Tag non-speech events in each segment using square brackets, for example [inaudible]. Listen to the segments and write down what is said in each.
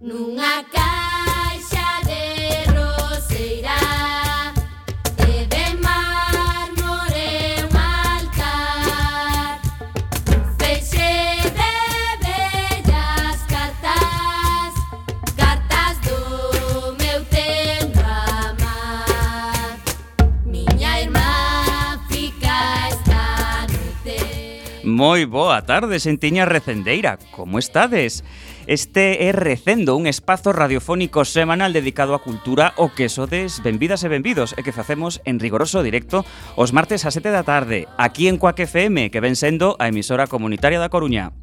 nunha caixa de roseira e de mármore un altar un feixe de bellas cartas cartas do meu tempo amar miña irmá fica esta noite Moi boa tarde, sentiña recendeira, como estades? Como estades? Este é Recendo, un espazo radiofónico semanal dedicado a cultura o que sodes benvidas e benvidos e que facemos en rigoroso directo os martes a 7 da tarde, aquí en Coac FM, que ven sendo a emisora comunitaria da Coruña.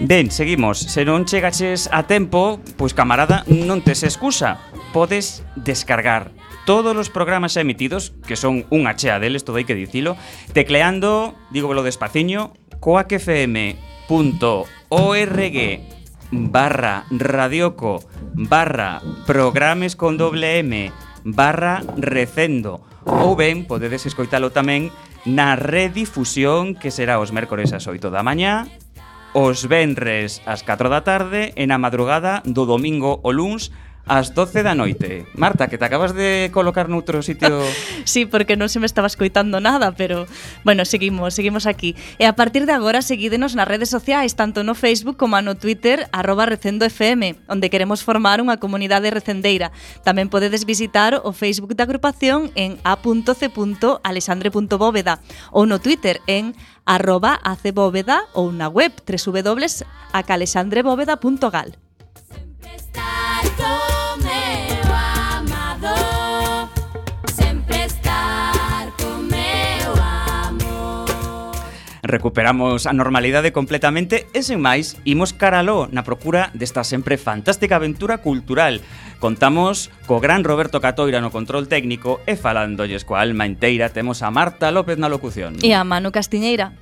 Ben, seguimos. Se non chegaches a tempo, pois camarada, non tes excusa. Podes descargar todos os programas emitidos, que son unha chea deles, todo hai que dicilo, tecleando, digo velo despaciño, coacfm.org barra radioco barra programes con doble M barra recendo ou ben podedes escoitalo tamén na redifusión que será os mércores ás 8 da mañá os venres ás 4 da tarde e na madrugada do domingo o luns ás 12 da noite. Marta, que te acabas de colocar noutro sitio... [laughs] sí, porque non se me estaba escoitando nada, pero bueno, seguimos, seguimos aquí. E a partir de agora seguídenos nas redes sociais, tanto no Facebook como no Twitter, arroba Recendo FM, onde queremos formar unha comunidade recendeira. Tamén podedes visitar o Facebook da agrupación en a.c.alexandre.bóveda ou no Twitter en arroba acebóveda ou na web www.acalexandrebóveda.gal. Sempre estar recuperamos a normalidade completamente e sen máis imos caraló na procura desta sempre fantástica aventura cultural. Contamos co gran Roberto Catoira no control técnico e falándolles coa alma inteira temos a Marta López na locución. E a Manu Castiñeira.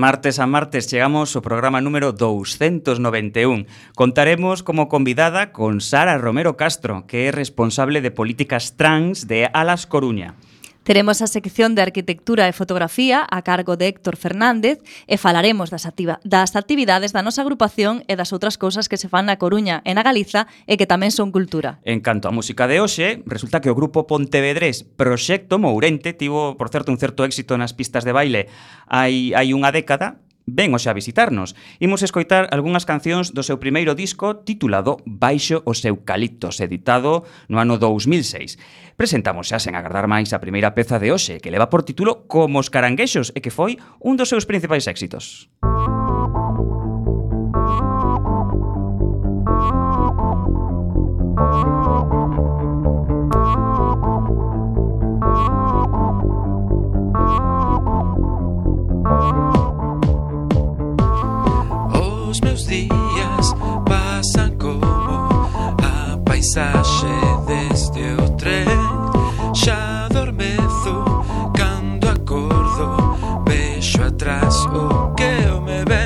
Martes a martes chegamos ao programa número 291. Contaremos como convidada con Sara Romero Castro, que é responsable de políticas trans de Alas Coruña. Teremos a sección de Arquitectura e Fotografía a cargo de Héctor Fernández e falaremos das, activa, das actividades da nosa agrupación e das outras cousas que se fan na Coruña e na Galiza e que tamén son cultura. En canto á música de hoxe, resulta que o grupo Pontevedrés Proxecto Mourente tivo, por certo, un certo éxito nas pistas de baile hai, hai unha década ven hoxe a visitarnos. Imos escoitar algunhas cancións do seu primeiro disco titulado Baixo os Eucaliptos, editado no ano 2006. Presentamos xa sen agardar máis a primeira peza de hoxe, que leva por título Como os caranguexos e que foi un dos seus principais éxitos. Música paisaxe deste o tren. Xa adormezo cando acordo vexo atrás o que eu me ve.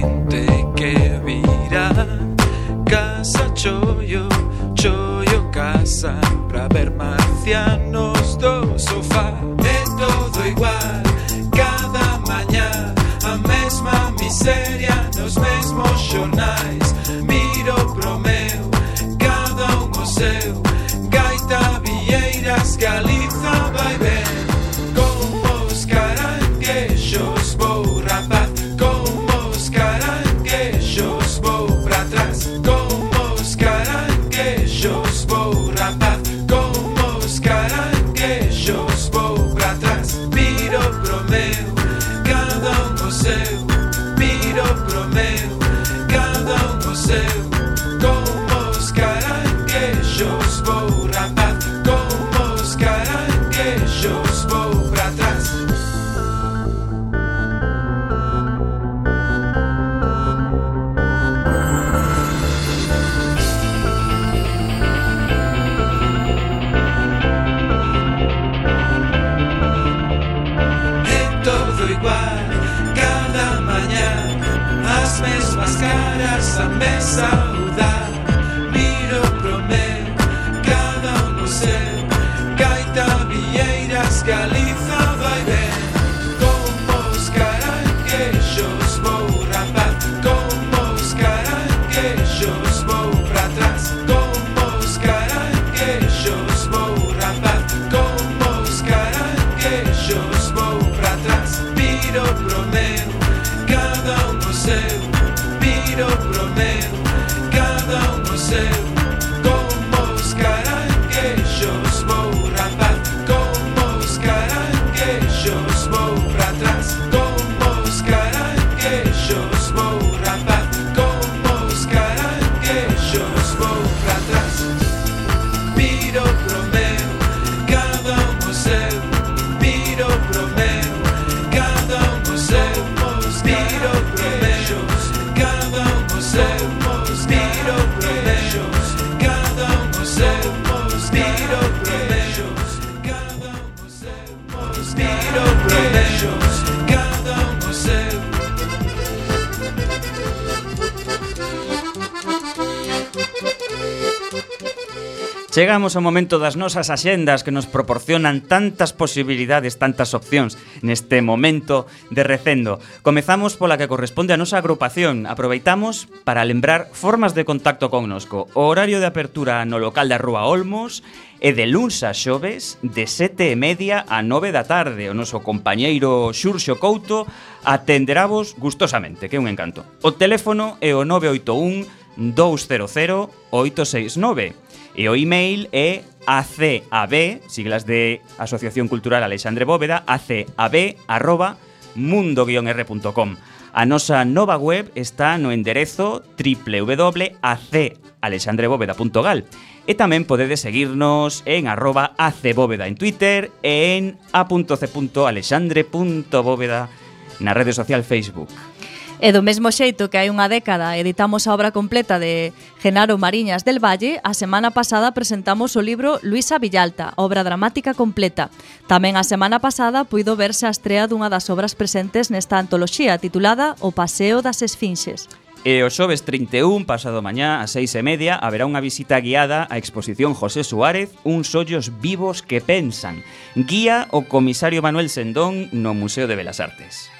gente Chegamos ao momento das nosas axendas que nos proporcionan tantas posibilidades, tantas opcións neste momento de recendo. Comezamos pola que corresponde a nosa agrupación. Aproveitamos para lembrar formas de contacto connosco. O horario de apertura no local da Rúa Olmos e de luns a xoves de sete e media a 9 da tarde. O noso compañeiro Xurxo Couto atenderavos gustosamente, que é un encanto. O teléfono é o 981 200 869 E o email é acab, siglas de Asociación Cultural Alexandre Bóveda, acab, arroba, mundo-r.com. A nosa nova web está no enderezo www.acalexandrebóveda.gal e tamén podedes seguirnos en arroba acbóveda en Twitter e en a.c.alexandre.bóveda na rede social Facebook. E do mesmo xeito que hai unha década editamos a obra completa de Genaro Mariñas del Valle, a semana pasada presentamos o libro Luisa Villalta, obra dramática completa. Tamén a semana pasada puido verse a estrea dunha das obras presentes nesta antoloxía titulada O Paseo das Esfinxes. E o xoves 31, pasado mañá, a seis e media, haberá unha visita guiada á exposición José Suárez Uns ollos vivos que pensan. Guía o comisario Manuel Sendón no Museo de Belas Artes.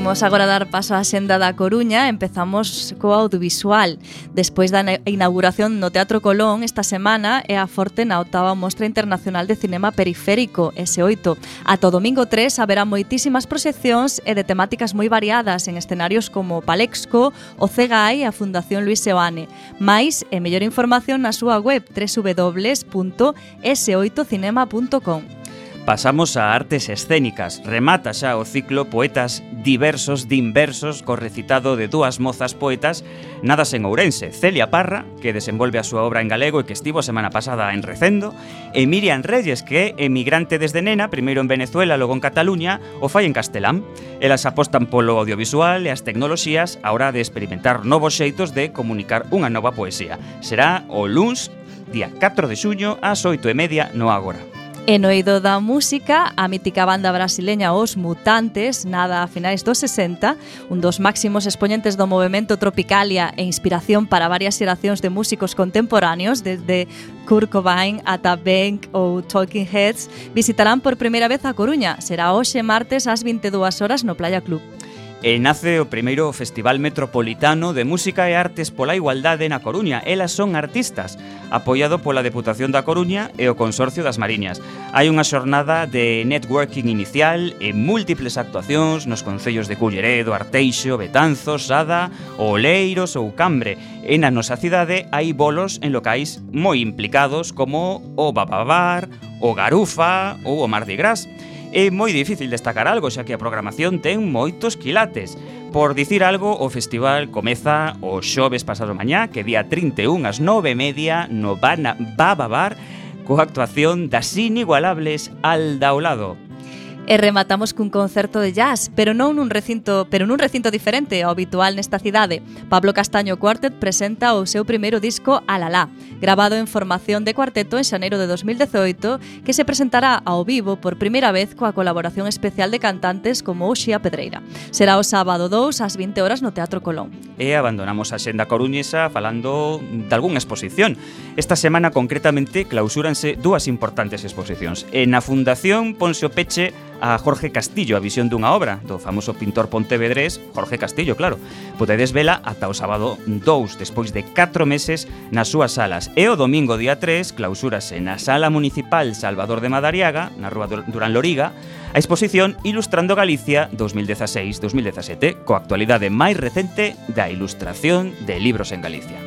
Imos agora dar paso á senda da Coruña. Empezamos co audiovisual. Despois da inauguración no Teatro Colón Esta semana é a forte na octava Mostra Internacional de Cinema Periférico S8 Ato domingo 3 haberá moitísimas proxeccións E de temáticas moi variadas En escenarios como Palexco, o CEGAI e a Fundación Luis Seoane. Mais e mellor información na súa web www.s8cinema.com Pasamos a artes escénicas. Remata xa o ciclo Poetas diversos dinversos co recitado de dúas mozas poetas nadas en Ourense. Celia Parra, que desenvolve a súa obra en galego e que estivo a semana pasada en Recendo, e Miriam Reyes, que é emigrante desde nena, primeiro en Venezuela, logo en Cataluña, o fai en castelán. Elas apostan polo audiovisual e as tecnoloxías a hora de experimentar novos xeitos de comunicar unha nova poesía. Será o luns, día 4 de xuño, ás 8 e media no Ágora. E noido da música, a mítica banda brasileña Os Mutantes, nada a finais dos 60, un dos máximos expoñentes do movimento Tropicalia e inspiración para varias xeracións de músicos contemporáneos, desde Kurt Cobain ata Bank ou Talking Heads, visitarán por primeira vez a Coruña. Será hoxe martes ás 22 horas no Playa Club. E nace o primeiro Festival Metropolitano de Música e Artes pola Igualdade na Coruña. Elas son artistas, apoiado pola Deputación da Coruña e o Consorcio das Mariñas. Hai unha xornada de networking inicial e múltiples actuacións nos concellos de Culleredo, Arteixo, Betanzos, Sada, Oleiros ou Cambre. E na nosa cidade hai bolos en locais moi implicados como o Bababar, o Garufa ou o Mardi Gras. É moi difícil destacar algo, xa que a programación ten moitos quilates. Por dicir algo, o festival comeza o xoves pasado mañá, que día 31 ás 9:30 no Bana Baba Bar, coa actuación das inigualables Alda ao lado e rematamos cun concerto de jazz, pero non nun recinto, pero nun recinto diferente ao habitual nesta cidade. Pablo Castaño Quartet presenta o seu primeiro disco Alalá, grabado en formación de cuarteto en xaneiro de 2018, que se presentará ao vivo por primeira vez coa colaboración especial de cantantes como Uxía Pedreira. Será o sábado 2 ás 20 horas no Teatro Colón. E abandonamos a xenda coruñesa falando de algunha exposición. Esta semana concretamente clausúranse dúas importantes exposicións. E na Fundación Poncio Peche a Jorge Castillo a visión dunha obra do famoso pintor pontevedrés Jorge Castillo, claro. Podedes vela ata o sábado 2, despois de 4 meses nas súas salas. E o domingo día 3 clausúrase na Sala Municipal Salvador de Madariaga, na Rúa Durán Loriga, a exposición Ilustrando Galicia 2016-2017, coa actualidade máis recente da ilustración de libros en Galicia.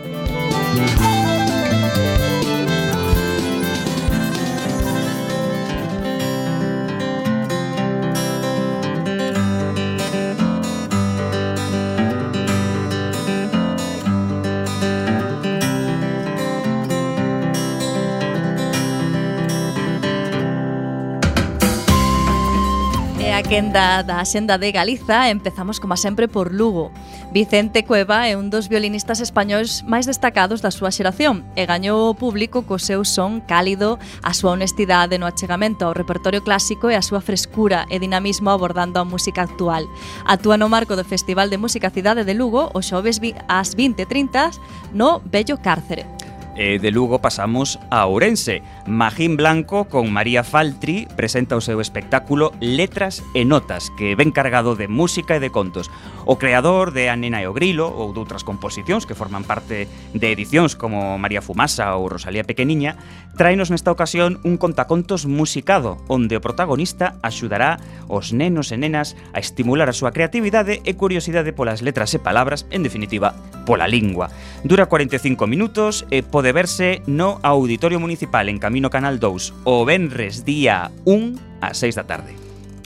Quenda da Xenda de Galiza empezamos como sempre por Lugo. Vicente Cueva é un dos violinistas españois máis destacados da súa xeración e gañou o público co seu son cálido, a súa honestidade no achegamento ao repertorio clásico e a súa frescura e dinamismo abordando a música actual. Actúa no marco do Festival de Música Cidade de Lugo o xoves ás 20:30 no Bello Cárcere. E de Lugo pasamos a Ourense. Magín Blanco con María Faltri presenta o seu espectáculo Letras e Notas, que ven cargado de música e de contos. O creador de A Nena e o Grilo ou de outras composicións que forman parte de edicións como María Fumasa ou Rosalía Pequeniña, traenos nesta ocasión un contacontos musicado, onde o protagonista axudará os nenos e nenas a estimular a súa creatividade e curiosidade polas letras e palabras, en definitiva, pola lingua. Dura 45 minutos e pode pode verse no Auditorio Municipal en Camino Canal 2 o Benres día 1 ás 6 da tarde.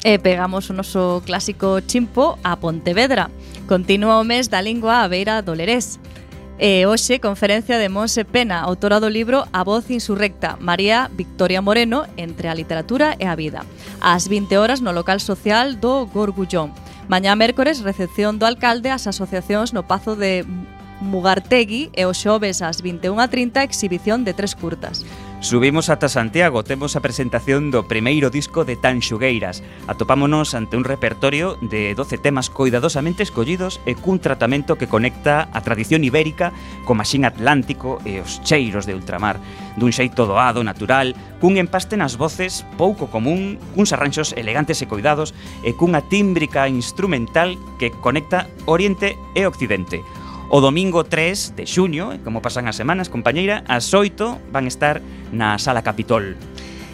E pegamos o noso clásico chimpo a Pontevedra. Continúa o mes da lingua a beira do Lerés. E hoxe, conferencia de Monse Pena, autora do libro A voz insurrecta, María Victoria Moreno, entre a literatura e a vida. Ás 20 horas no local social do Gorgullón. Mañá mércores, recepción do alcalde ás asociacións no Pazo de Mugartegui e o xoves ás 21.30 exhibición de tres curtas. Subimos ata Santiago, temos a presentación do primeiro disco de Tan Xugueiras. Atopámonos ante un repertorio de 12 temas coidadosamente escollidos e cun tratamento que conecta a tradición ibérica co maxín atlántico e os cheiros de ultramar. Dun xeito doado, natural, cun empaste nas voces pouco común, cuns arranxos elegantes e coidados e cunha tímbrica instrumental que conecta Oriente e Occidente. O domingo 3 de xuño, como pasan as semanas, compañeira, ás 8 van estar na Sala Capitol.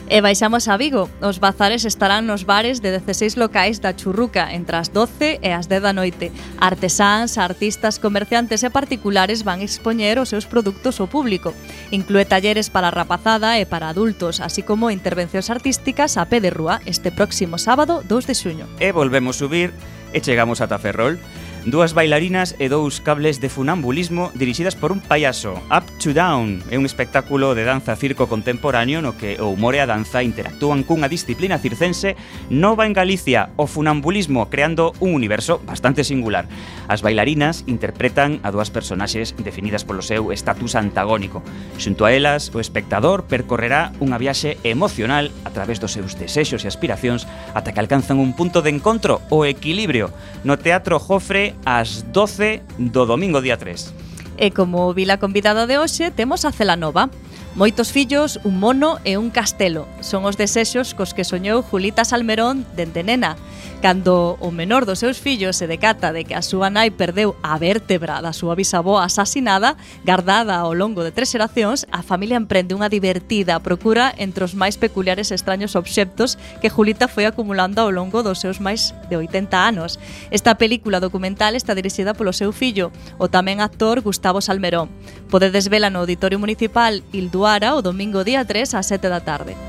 E baixamos a Vigo. Os bazares estarán nos bares de 16 locais da Churruca entre as 12 e as 10 da noite. Artesáns, artistas, comerciantes e particulares van expoñer os seus produtos ao público. Inclúe talleres para rapazada e para adultos, así como intervencións artísticas a pé de rúa este próximo sábado 2 de xuño. E volvemos subir e chegamos ata Ferrol dúas bailarinas e dous cables de funambulismo dirixidas por un payaso. Up to Down é un espectáculo de danza circo contemporáneo no que o humor e a danza interactúan cunha disciplina circense nova en Galicia, o funambulismo, creando un universo bastante singular. As bailarinas interpretan a dúas personaxes definidas polo seu estatus antagónico. Xunto a elas, o espectador percorrerá unha viaxe emocional a través dos seus desexos e aspiracións ata que alcanzan un punto de encontro, o equilibrio. No Teatro Jofre ás 12 do domingo día 3. E como vila convidada de hoxe, temos a Celanova, Moitos fillos, un mono e un castelo son os desexos cos que soñou Julita Salmerón dende nena. Cando o menor dos seus fillos se decata de que a súa nai perdeu a vértebra da súa bisavó asasinada, gardada ao longo de tres xeracións, a familia emprende unha divertida procura entre os máis peculiares e extraños obxectos que Julita foi acumulando ao longo dos seus máis de 80 anos. Esta película documental está dirixida polo seu fillo, o tamén actor Gustavo Salmerón. Podedes vela no Auditorio Municipal Ilduá Luara o domingo día 3 ás 7 da tarde.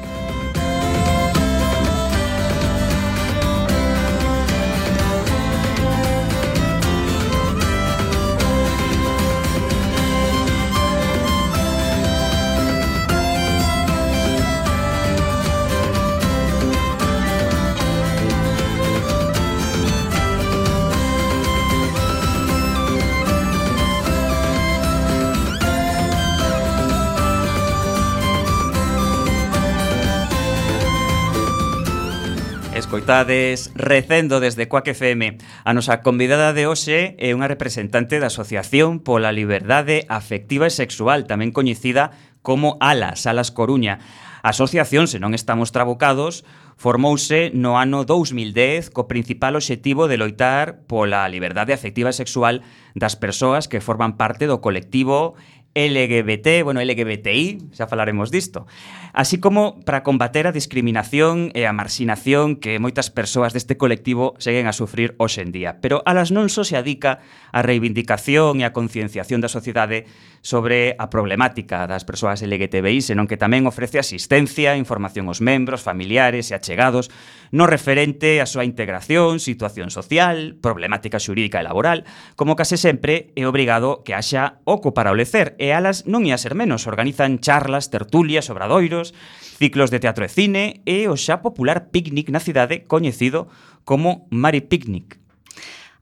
escoitades Recendo desde Coac FM. A nosa convidada de hoxe é unha representante da Asociación pola Liberdade Afectiva e Sexual, tamén coñecida como ALAS, ALAS Coruña. A asociación, se non estamos trabocados, formouse no ano 2010 co principal obxectivo de loitar pola liberdade afectiva e sexual das persoas que forman parte do colectivo LGBT, bueno, LGBTI, xa falaremos disto, así como para combater a discriminación e a marxinación que moitas persoas deste colectivo seguen a sufrir hoxe en día. Pero alas non só se adica a reivindicación e a concienciación da sociedade sobre a problemática das persoas LGTBI, senón que tamén ofrece asistencia, información aos membros, familiares e achegados no referente á súa integración, situación social, problemática xurídica e laboral, como case sempre é obrigado que haxa oco para olecer e alas non ia ser menos. Organizan charlas, tertulias, obradoiros, ciclos de teatro e cine e o xa popular picnic na cidade coñecido como Mari Picnic.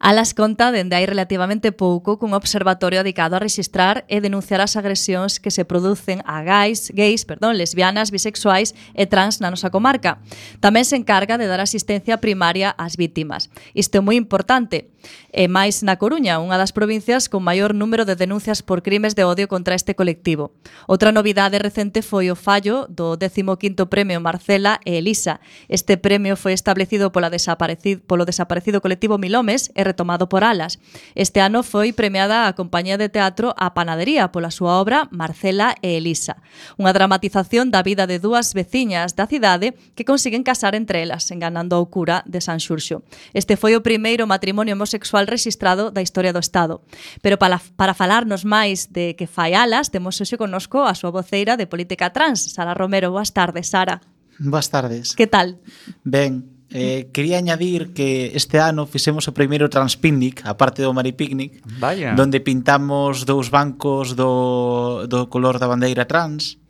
Alas conta dende hai relativamente pouco cun observatorio dedicado a registrar e denunciar as agresións que se producen a gays, gays, perdón, lesbianas, bisexuais e trans na nosa comarca. Tamén se encarga de dar asistencia primaria ás vítimas. Isto é moi importante. E máis na Coruña, unha das provincias con maior número de denuncias por crimes de odio contra este colectivo. Outra novidade recente foi o fallo do 15º Premio Marcela e Elisa. Este premio foi establecido pola desaparecido, polo desaparecido colectivo Milomes e retomado por Alas. Este ano foi premiada a compañía de teatro A Panadería pola súa obra Marcela e Elisa, unha dramatización da vida de dúas veciñas da cidade que consiguen casar entre elas, enganando ao cura de San Xurxo. Este foi o primeiro matrimonio homosexual registrado da historia do Estado. Pero para, para falarnos máis de que fai Alas, temos hoxe conosco a súa voceira de política trans, Sara Romero. Boas tardes, Sara. Boas tardes. Que tal? Ben, Eh, quería añadir que este ano fixemos o primeiro Transpicnic, a parte do Maripicnic, Vaya. donde pintamos dous bancos do, do color da bandeira trans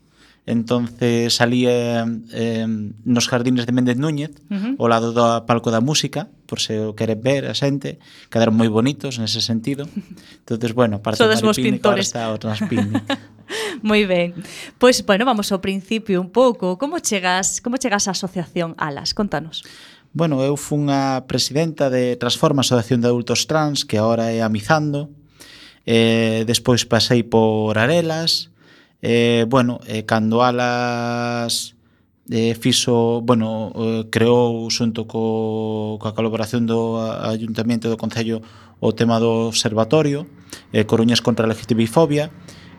entonces salía eh, nos jardines de Méndez Núñez uh -huh. ao lado do palco da música por se o queres ver a xente quedaron moi bonitos nese sentido entonces bueno, parte Todos os pintores está o Transpínic [laughs] Moi ben. Pois, pues, bueno, vamos ao principio un pouco. Como chegas, como chegas á asociación Alas? Contanos. Bueno, eu fun a presidenta de Transforma Asociación de Adultos Trans, que agora é Amizando. Eh, despois pasei por Arelas, eh, bueno, eh, cando alas eh, fixo, bueno, eh, creou xunto co, coa colaboración do Ayuntamento do Concello o tema do observatorio, eh, Coruñas contra a LGTBifobia,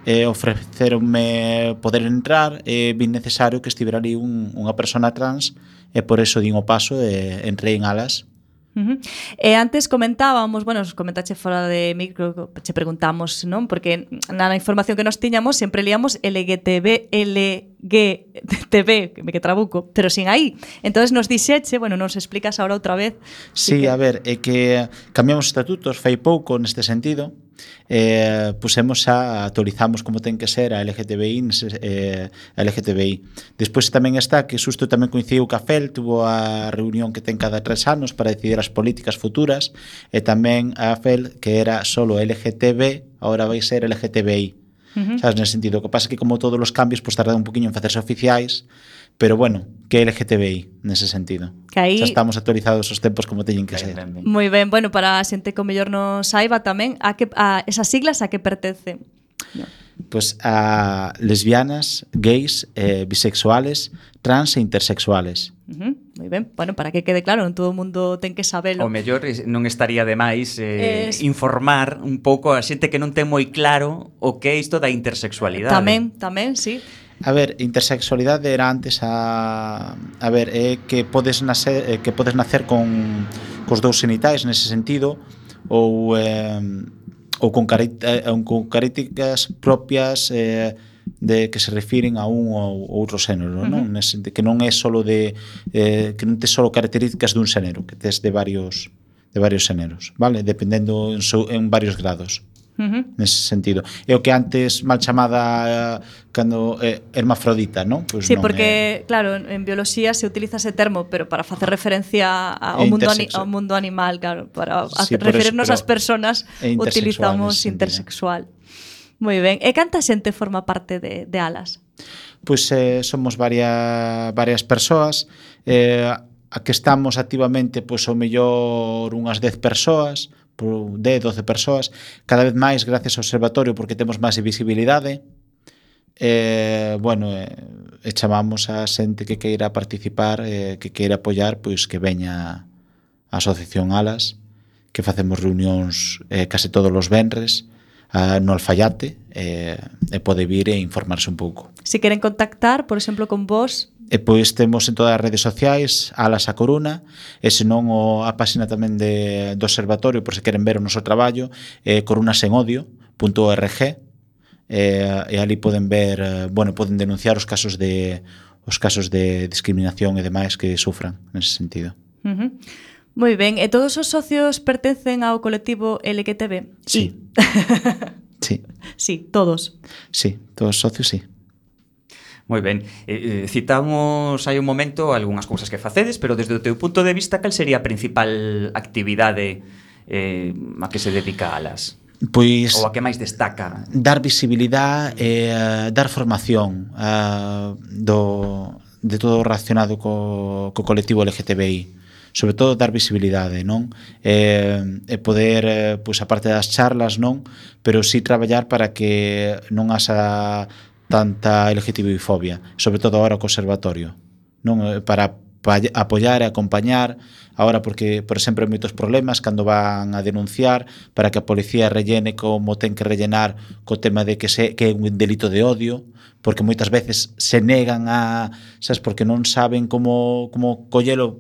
eh, ofreceronme poder entrar, eh, vin necesario que estivera ali un, unha persona trans, e eh, por eso din o paso, eh, entrei en alas, Uh -huh. E antes comentábamos, bueno, comentache fora de micro, che preguntamos, non? Porque na información que nos tiñamos sempre liamos LGTB, LGTB, que me que trabuco, pero sin aí. Entonces nos dixeche, bueno, nos explicas agora outra vez. Sí, que... a ver, é que cambiamos estatutos fai pouco neste sentido, eh, pusemos a actualizamos como ten que ser a LGTBI eh, a LGTBI. Despois tamén está que susto tamén coincidiu que a FEL tuvo a reunión que ten cada tres anos para decidir as políticas futuras e tamén a FEL que era solo LGTB ahora vai ser LGTBI. Uh -huh. Sabes, nese sentido, o que pasa é que como todos os cambios pois tardan un poquinho en facerse oficiais Pero bueno, que LGTBI nese sentido. Que aí... Xa estamos actualizados os tempos como teñen que ser. Moi ben, bueno, para a xente que o mellor non saiba tamén a que a esas siglas a que pertencen. Pois pues a lesbianas, gays, eh, bisexuales, trans e intersexuales. Uh -huh. Moi ben, bueno, para que quede claro, non todo o mundo ten que sabelo. O mellor eh, non estaría de máis eh, es... informar un pouco a xente que non ten moi claro o que é isto da intersexualidade. Tamén, tamén, sí. A ver, intersexualidade era antes a a ver, é que podes nacer que podes nacer con cos dous genitais nese sentido ou eh, ou con, con características propias eh, de que se refiren a un ou outro xénero, uh -huh. non? Nese, que non é solo de eh, que non te solo características dun xénero, que tes de varios de varios xéneros, vale? Dependendo en, so, en varios grados. Uh -huh. nese sentido. É o que antes mal chamada eh, cando eh, hermafrodita, non? Pois sí, non porque é... claro, en, en bioloxía se utiliza ese termo, pero para facer referencia ao mundo ani, ao mundo animal, claro, para sí, referirnos ás persoas utilizamos intersexual. Moi ben. E canta xente forma parte de, de Alas? Pois eh, somos varias, varias persoas. Eh, a que estamos activamente, pois, ao mellor unhas 10 persoas por 10, 12 persoas, cada vez máis gracias ao observatorio porque temos máis visibilidade. Eh, bueno, eh, e chamamos a xente que queira participar, eh, que queira apoiar, pois que veña a Asociación Alas, que facemos reunións eh, case todos os venres, a, no Alfayate, eh, e pode vir e informarse un pouco. Se queren contactar, por exemplo, con vos, E pois temos en todas as redes sociais Alas a Coruna e senón o, a páxina tamén de, do observatorio por se queren ver o noso traballo eh, corunasenodio.org eh, e ali poden ver eh, bueno, poden denunciar os casos de os casos de discriminación e demais que sufran nese sentido. Uh -huh. Moi ben, e todos os socios pertencen ao colectivo LGTB? Sí. [laughs] sí. sí, todos. Sí, todos os socios sí. Moi ben. Eh, eh, citamos hai un momento algunhas cousas que facedes, pero desde o teu punto de vista, cal sería a principal actividade eh, a que se dedica Alas? Pois ou a que máis destaca dar visibilidade e eh, dar formación eh, do de todo relacionado co, co colectivo LGTBI sobre todo dar visibilidade, non? Eh, e poder, eh, pois parte das charlas, non? Pero sí traballar para que non haxa tanta LGTBI-fobia, sobre todo agora o conservatorio, non eh, para apoiar e acompañar agora porque, por exemplo, hai moitos problemas cando van a denunciar para que a policía rellene como ten que rellenar co tema de que se, que é un delito de odio porque moitas veces se negan a sabes, porque non saben como, como collelo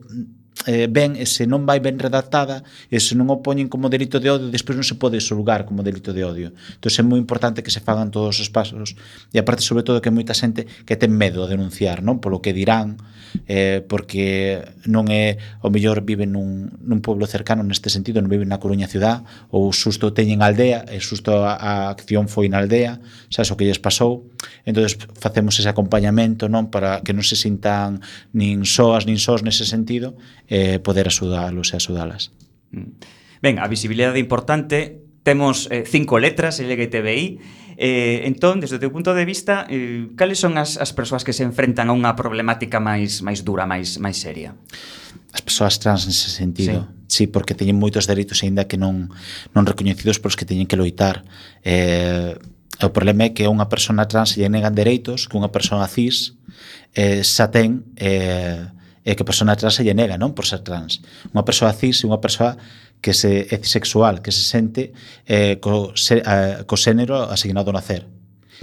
eh, ben e se non vai ben redactada e se non o poñen como delito de odio despois non se pode xulgar como delito de odio. Entón é moi importante que se fagan todos os pasos e aparte sobre todo que moita xente que ten medo a denunciar non? Polo que dirán eh, porque non é o mellor viven nun, nun pueblo cercano neste sentido, non viven na Coruña ciudad ou susto teñen aldea e susto a, a acción foi na aldea sabes o que lles pasou? Entonces facemos ese acompañamento non para que non se sintan nin soas nin sós nese sentido eh, poder axudalos e axudalas. Mm. Ben, a visibilidade importante. Temos eh, cinco letras, LGTBI Eh, entón, desde o teu punto de vista, eh, cales son as, as persoas que se enfrentan a unha problemática máis máis dura, máis máis seria? As persoas trans nese sentido. Sí, sí porque teñen moitos dereitos aínda que non non recoñecidos polos que teñen que loitar. Eh, o problema é que unha persona trans lle negan dereitos que unha persona cis eh, xa ten eh, e que a persona trans se lle nega, non? Por ser trans. Unha persoa cis e unha persoa que se é sexual que se sente eh, co, se, eh, co xénero asignado ao nacer.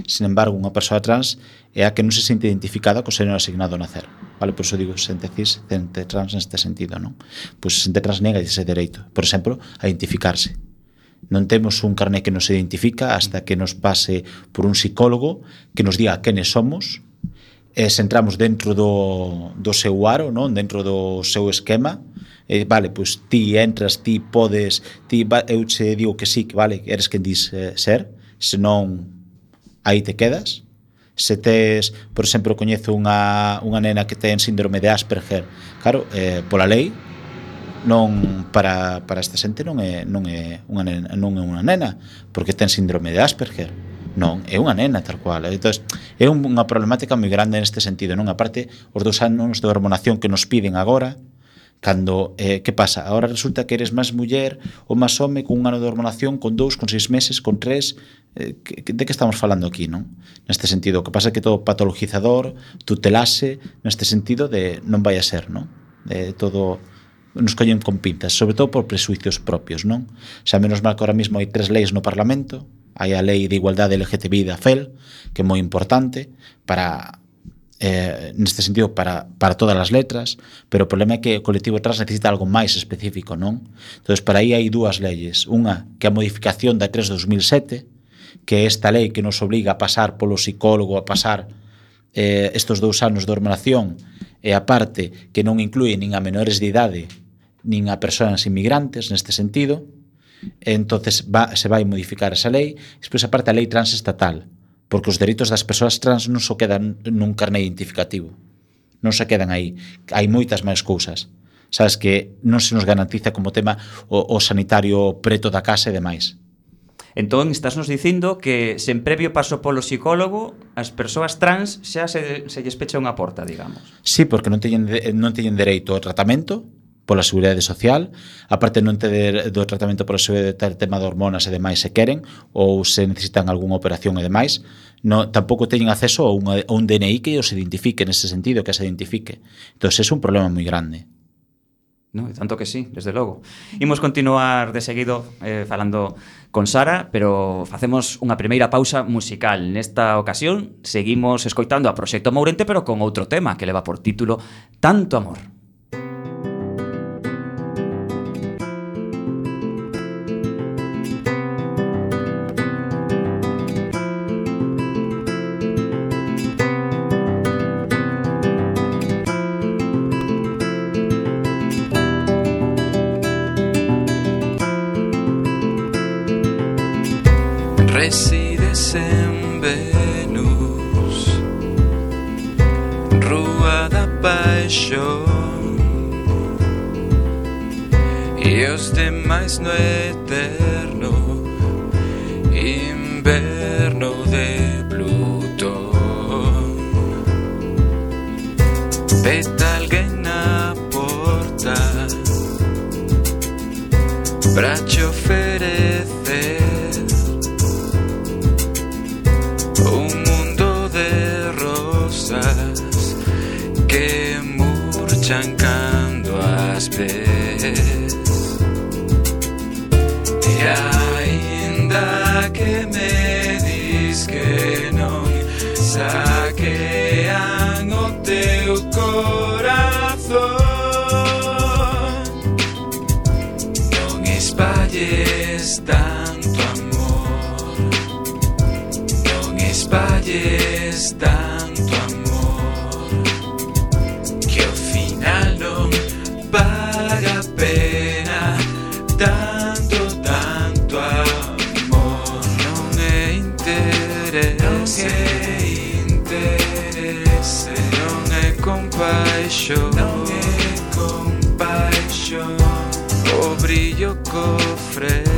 Sin embargo, unha persoa trans é a que non se sente identificada co xénero asignado ao nacer. Vale, por iso digo, sente cis, sente trans neste sentido, non? Pois xente sente trans nega ese dereito, por exemplo, a identificarse. Non temos un carné que nos identifica hasta que nos pase por un psicólogo que nos diga quenes somos, e se entramos dentro do, do seu aro, non? dentro do seu esquema, eh, vale, pois ti entras, ti podes, ti va, eu che digo que sí, que vale, eres quen dis eh, ser, senón aí te quedas. Se tes, por exemplo, coñezo unha, unha nena que ten síndrome de Asperger, claro, eh, pola lei, non para, para esta xente non é non é unha nena, non é unha nena, porque ten síndrome de Asperger. Non, é unha nena tal cual. Entón, é unha problemática moi grande neste sentido, non? Aparte, os dos anos de hormonación que nos piden agora, Cando, eh, que pasa? Ahora resulta que eres máis muller ou máis home con un ano de hormonación, con dous, con seis meses, con tres... Eh, que, de que estamos falando aquí, non? Neste sentido, o que pasa é que todo patologizador, tutelase, neste sentido de non vai a ser, non? De todo nos collen con pintas, sobre todo por presuicios propios, non? Xa menos mal que ahora mesmo hai tres leis no Parlamento, hai a lei de igualdade LGTBI da FEL, que é moi importante para eh, neste sentido para, para todas as letras, pero o problema é que o colectivo trans necesita algo máis específico, non? Entón, para aí hai dúas leyes. Unha, que a modificación da 3 2007, que é esta lei que nos obliga a pasar polo psicólogo, a pasar eh, estes dous anos de hormonación, e a parte que non inclui nin a menores de idade, nin a persoas inmigrantes neste sentido, entonces va, se vai modificar esa lei, despois aparte a lei transestatal, porque os dereitos das persoas trans non só quedan nun carné identificativo. Non se quedan aí. Hai moitas máis cousas. Sabes que non se nos garantiza como tema o, o sanitario preto da casa e demais. Entón, estás nos dicindo que sen previo paso polo psicólogo, as persoas trans xa se, se lles pecha unha porta, digamos. Sí, porque non teñen, non teñen dereito ao tratamento, pola Seguridade Social, aparte non ter do tratamento pola Seguridade ter tema de hormonas e demais se queren ou se necesitan algunha operación e demais, no, tampouco teñen acceso a, unha, a un DNI que os identifique nese sentido, que se identifique. Entón, é un problema moi grande. No, tanto que sí, desde logo. Imos continuar de seguido eh, falando con Sara, pero facemos unha primeira pausa musical. Nesta ocasión seguimos escoitando a Proxecto Mourente, pero con outro tema que leva por título Tanto Amor. chancando aspes. Yeah. sufre.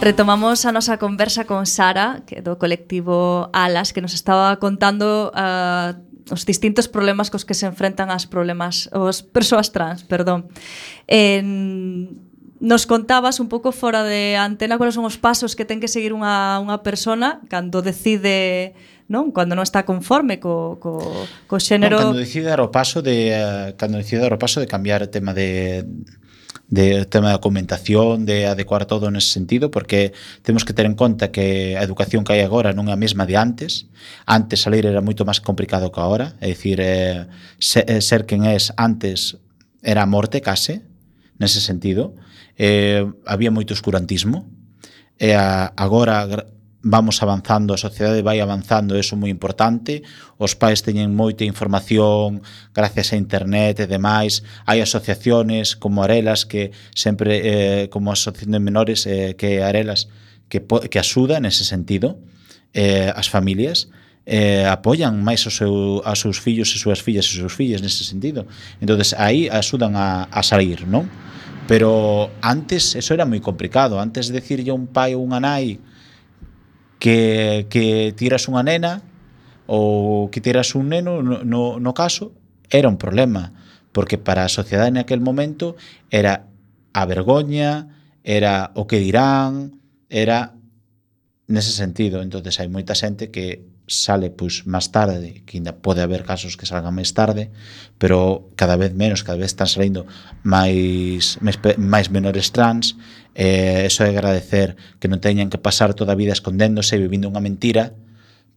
Retomamos a nosa conversa con Sara, que do colectivo Alas, que nos estaba contando uh, os distintos problemas cos que se enfrentan as problemas os persoas trans, perdón. En Nos contabas un pouco fora de antena cuáles son os pasos que ten que seguir unha, unha persona cando decide non cando non está conforme co, co, co xénero... Non, cando decide dar o paso de, uh, cando decide dar o paso de cambiar o tema de, de tema da documentación, de adecuar todo nese sentido, porque temos que ter en conta que a educación que hai agora non é a mesma de antes. Antes salir era moito máis complicado que agora, é dicir, eh, eh ser quen és antes era a morte case, nese sentido. Eh, había moito escurantismo. E eh, agora vamos avanzando, a sociedade vai avanzando, eso é moi importante. Os pais teñen moita información gracias a internet e demais. Hai asociaciones como Arelas que sempre eh, como asociación de menores eh, que Arelas que que axuda nese sentido eh, as familias eh, apoian máis o seu, a seus fillos e súas fillas e seus fillas nese sentido. entonces aí axudan a, a salir, non? Pero antes eso era moi complicado. Antes de decirlle a un pai ou unha nai que, que tiras unha nena ou que tiras un neno, no, no caso, era un problema, porque para a sociedade en aquel momento era a vergoña, era o que dirán, era nese sentido. entonces hai moita xente que sale pois máis tarde, que ainda pode haber casos que salgan máis tarde, pero cada vez menos, cada vez están saindo máis máis, máis menores trans eh, eso é agradecer que non teñan que pasar toda a vida escondéndose e vivindo unha mentira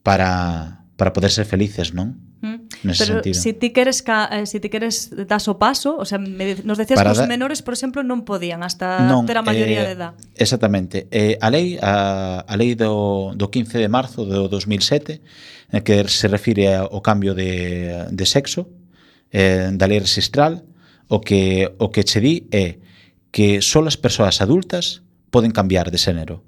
para, para poder ser felices, non? Mm. Nese pero sentido. si ti queres ca, eh, si ti queres das o paso, o sea, me, nos decías para que os menores, por exemplo, non podían hasta non, ter a maioría eh, de edad. Exactamente. Eh, a lei a, a lei do, do 15 de marzo do 2007 eh, que se refire ao cambio de, de sexo eh, da lei registral o que o que che di é eh, que só as persoas adultas poden cambiar de xénero.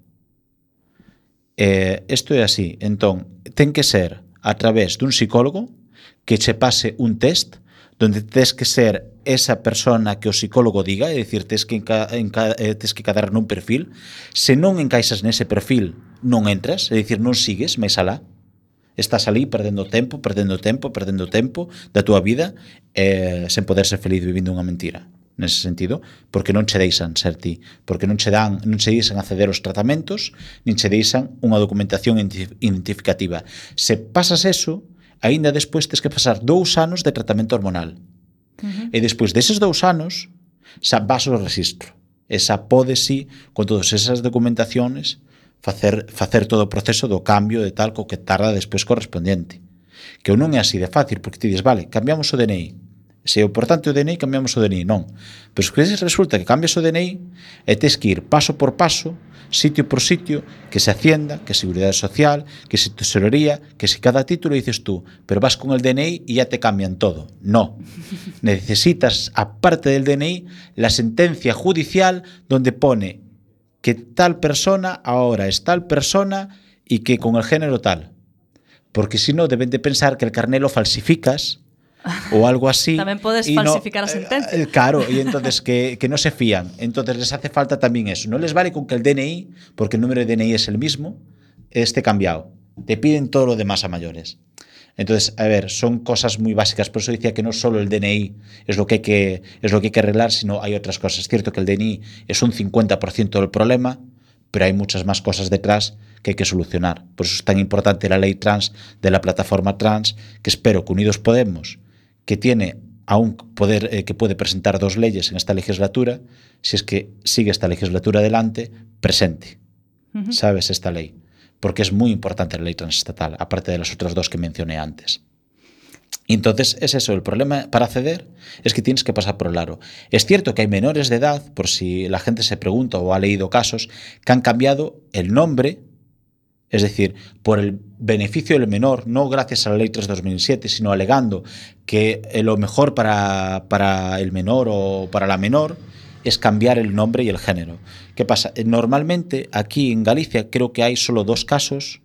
Eh, isto é así. Entón, ten que ser a través dun psicólogo que che pase un test donde tes que ser esa persona que o psicólogo diga, é dicir, tes que, enca, enca, eh, tes que cadar nun perfil, se non encaixas nese perfil, non entras, é dicir, non sigues máis alá, estás ali perdendo tempo, perdendo tempo, perdendo tempo da túa vida, eh, sen poder ser feliz vivindo unha mentira nese sentido, porque non che deixan ser ti, porque non che dan, non che deixan acceder aos tratamentos, nin che deixan unha documentación identificativa. Se pasas eso, aínda despois tes que pasar dous anos de tratamento hormonal. Uh -huh. E despois deses dous anos, xa vas ao registro. E xa podes, sí, con todas esas documentaciones, facer, facer todo o proceso do cambio de tal co que tarda despois correspondiente. Que non é así de fácil, porque ti dices, vale, cambiamos o DNI, se é importante o DNI, cambiamos o DNI, non. Pero se resulta que cambias o DNI e tens que ir paso por paso, sitio por sitio, que se Hacienda, que Seguridade Social, que se Tesorería, que se cada título dices tú, pero vas con el DNI e ya te cambian todo. No. [laughs] Necesitas, aparte del DNI, la sentencia judicial donde pone que tal persona ahora es tal persona y que con el género tal. Porque si no, deben de pensar que el carné lo falsificas o algo así. Tamén podes y no- falsificar a sentencia. eh, claro, y [laughs] entonces que, que no se fían. Entonces les hace falta también eso. No les vale con que el DNI, porque el número de DNI es el mismo, esté cambiado. Te piden todo lo demás a mayores. Entonces, a ver, son cosas muy básicas. Por eso decía que no solo el DNI es lo que hay que, es lo que, hay que arreglar, sino hay otras cosas. Es cierto que el DNI es un 50% del problema, pero hay muchas más cosas detrás que hay que solucionar. Por eso es tan importante la ley trans de la plataforma trans, que espero que Unidos Podemos, que tiene aún poder eh, que puede presentar dos leyes en esta legislatura, si es que sigue esta legislatura adelante, presente. ¿Sabes esta ley? Porque es muy importante la ley transestatal, aparte de las otras dos que mencioné antes. Y entonces es eso, el problema para acceder es que tienes que pasar por el aro. Es cierto que hay menores de edad, por si la gente se pregunta o ha leído casos, que han cambiado el nombre, es decir, por el beneficio del menor, no gracias a la ley 3 de 2007, sino alegando que eh, lo mejor para, para el menor o para la menor es cambiar el nombre y el género. ¿Qué pasa? Eh, Normalmente aquí en Galicia creo que hay solo dos casos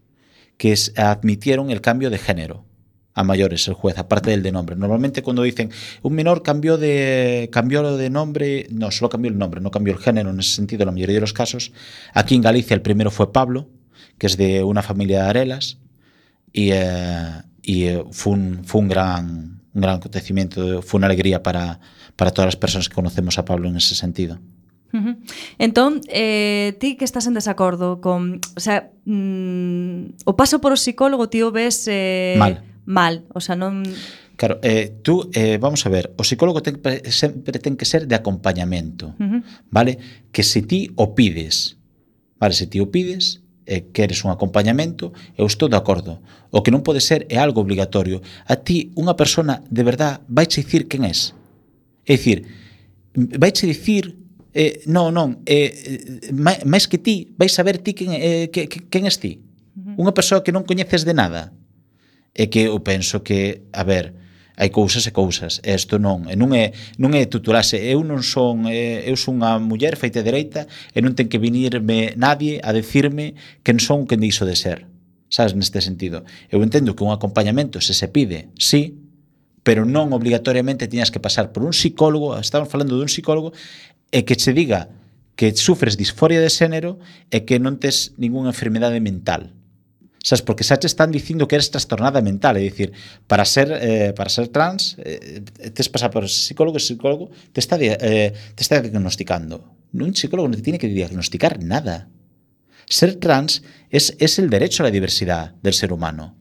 que admitieron el cambio de género. a mayores el juez, aparte del de nombre. Normalmente cuando dicen un menor cambió de cambió de nombre, no, solo cambió el nombre, no cambió el género en ese sentido, en la mayoría de los casos. Aquí en Galicia el primero fue Pablo, que es de una familia de Arelas, e, e foi un, foi un gran un gran acontecimiento, foi unha alegría para, para todas as persoas que conocemos a Pablo en ese sentido. Uh -huh. Entón, eh, ti que estás en desacordo con, o sea, mm, o paso por o psicólogo ti o ves eh, mal. mal, o sea, non Claro, eh, tú, eh, vamos a ver, o psicólogo ten, sempre ten que ser de acompañamento, uh -huh. vale? Que se ti o pides, vale, se ti o pides, e queres un acompañamento, eu estou de acordo. O que non pode ser é algo obligatorio. A ti, unha persona de verdad, vai che dicir quen és. É dicir, vai che dicir eh, non, non, eh, eh máis que ti, vais saber ti quen, eh, que, que, quen és ti. Unha persoa que non coñeces de nada. É que eu penso que, a ver, hai cousas e cousas, e isto non, e non é non é tutulase, eu non son eu son unha muller feita dereita e non ten que vinirme nadie a decirme quen son, quen dixo de ser. Sabes, neste sentido. Eu entendo que un acompañamento se se pide, sí, pero non obligatoriamente tiñas que pasar por un psicólogo, estamos falando dun psicólogo, e que che diga que sufres disforia de xénero e que non tes ningunha enfermedade mental Sabes, porque te están dicindo que eres trastornada mental, é dicir, para ser eh, para ser trans, eh, tes pasar por psicólogo, psicólogo te está eh, te está diagnosticando. Un psicólogo non te tiene que diagnosticar nada. Ser trans es, es el derecho a la diversidad del ser humano.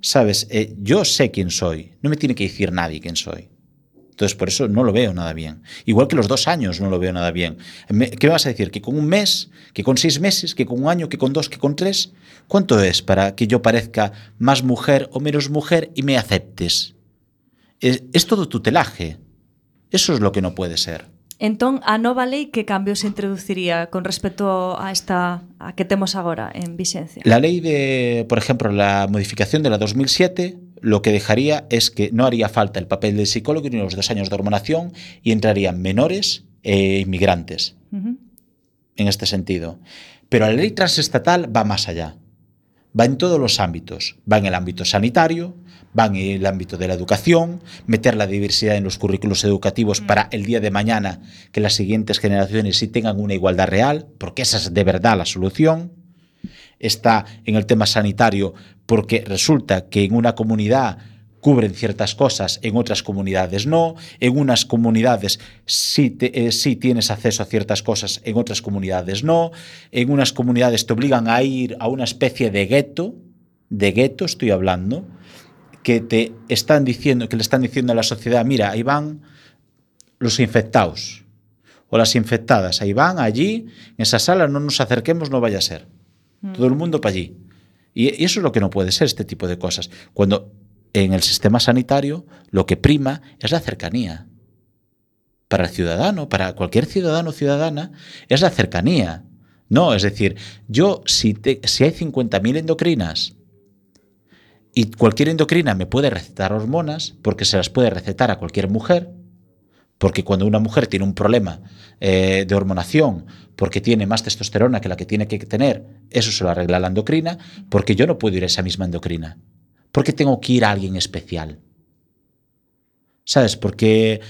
¿Sabes? Eh, yo sé quién soy. No me tiene que decir nadie quién soy. Entonces, por eso no lo veo nada bien. Igual que los dos años no lo veo nada bien. ¿Qué me vas a decir? ¿Que con un mes? ¿Que con seis meses? ¿Que con un año? ¿Que con dos? ¿Que con tres? ¿Cuánto es para que yo parezca más mujer o menos mujer y me aceptes? Es, es todo tutelaje. Eso es lo que no puede ser. Entón, a nova lei que cambios se introduciría con respecto a esta a que temos agora en vixencia? La ley de, por ejemplo, la modificación de la 2007, lo que dejaría es que no haría falta el papel del psicólogo ni los dos años de hormonación y entrarían menores e inmigrantes en este sentido. Pero la ley transestatal va más allá. Va en todos los ámbitos. Va en el ámbito sanitario, va en el ámbito de la educación, meter la diversidad en los currículos educativos para el día de mañana que las siguientes generaciones sí tengan una igualdad real, porque esa es de verdad la solución. Está en el tema sanitario porque resulta que en una comunidad cubren ciertas cosas, en otras comunidades no, en unas comunidades sí, te- eh, sí tienes acceso a ciertas cosas, en otras comunidades no, en unas comunidades te obligan a ir a una especie de gueto, de gueto estoy hablando, que te están diciendo, que le están diciendo a la sociedad, mira, ahí van los infectados o las infectadas, ahí van allí, en esa sala no nos acerquemos, no vaya a ser. Todo el mundo para allí. Y, eso es lo que no puede ser, este tipo de cosas. Cuando en el sistema sanitario lo que prima es la cercanía. Para el ciudadano, para cualquier ciudadano o ciudadana, es la cercanía. No, es decir, yo si, te- si hay 50.000 endocrinas y cualquier endocrina me puede recetar hormonas, porque se las puede recetar a cualquier mujer, porque cuando una mujer tiene un problema eh, de hormonación, porque tiene más testosterona que la que tiene que tener, eso se lo arregla la endocrina, porque yo no puedo ir a esa misma endocrina. Porque tengo que ir a alguien especial. ¿Sabes? Porque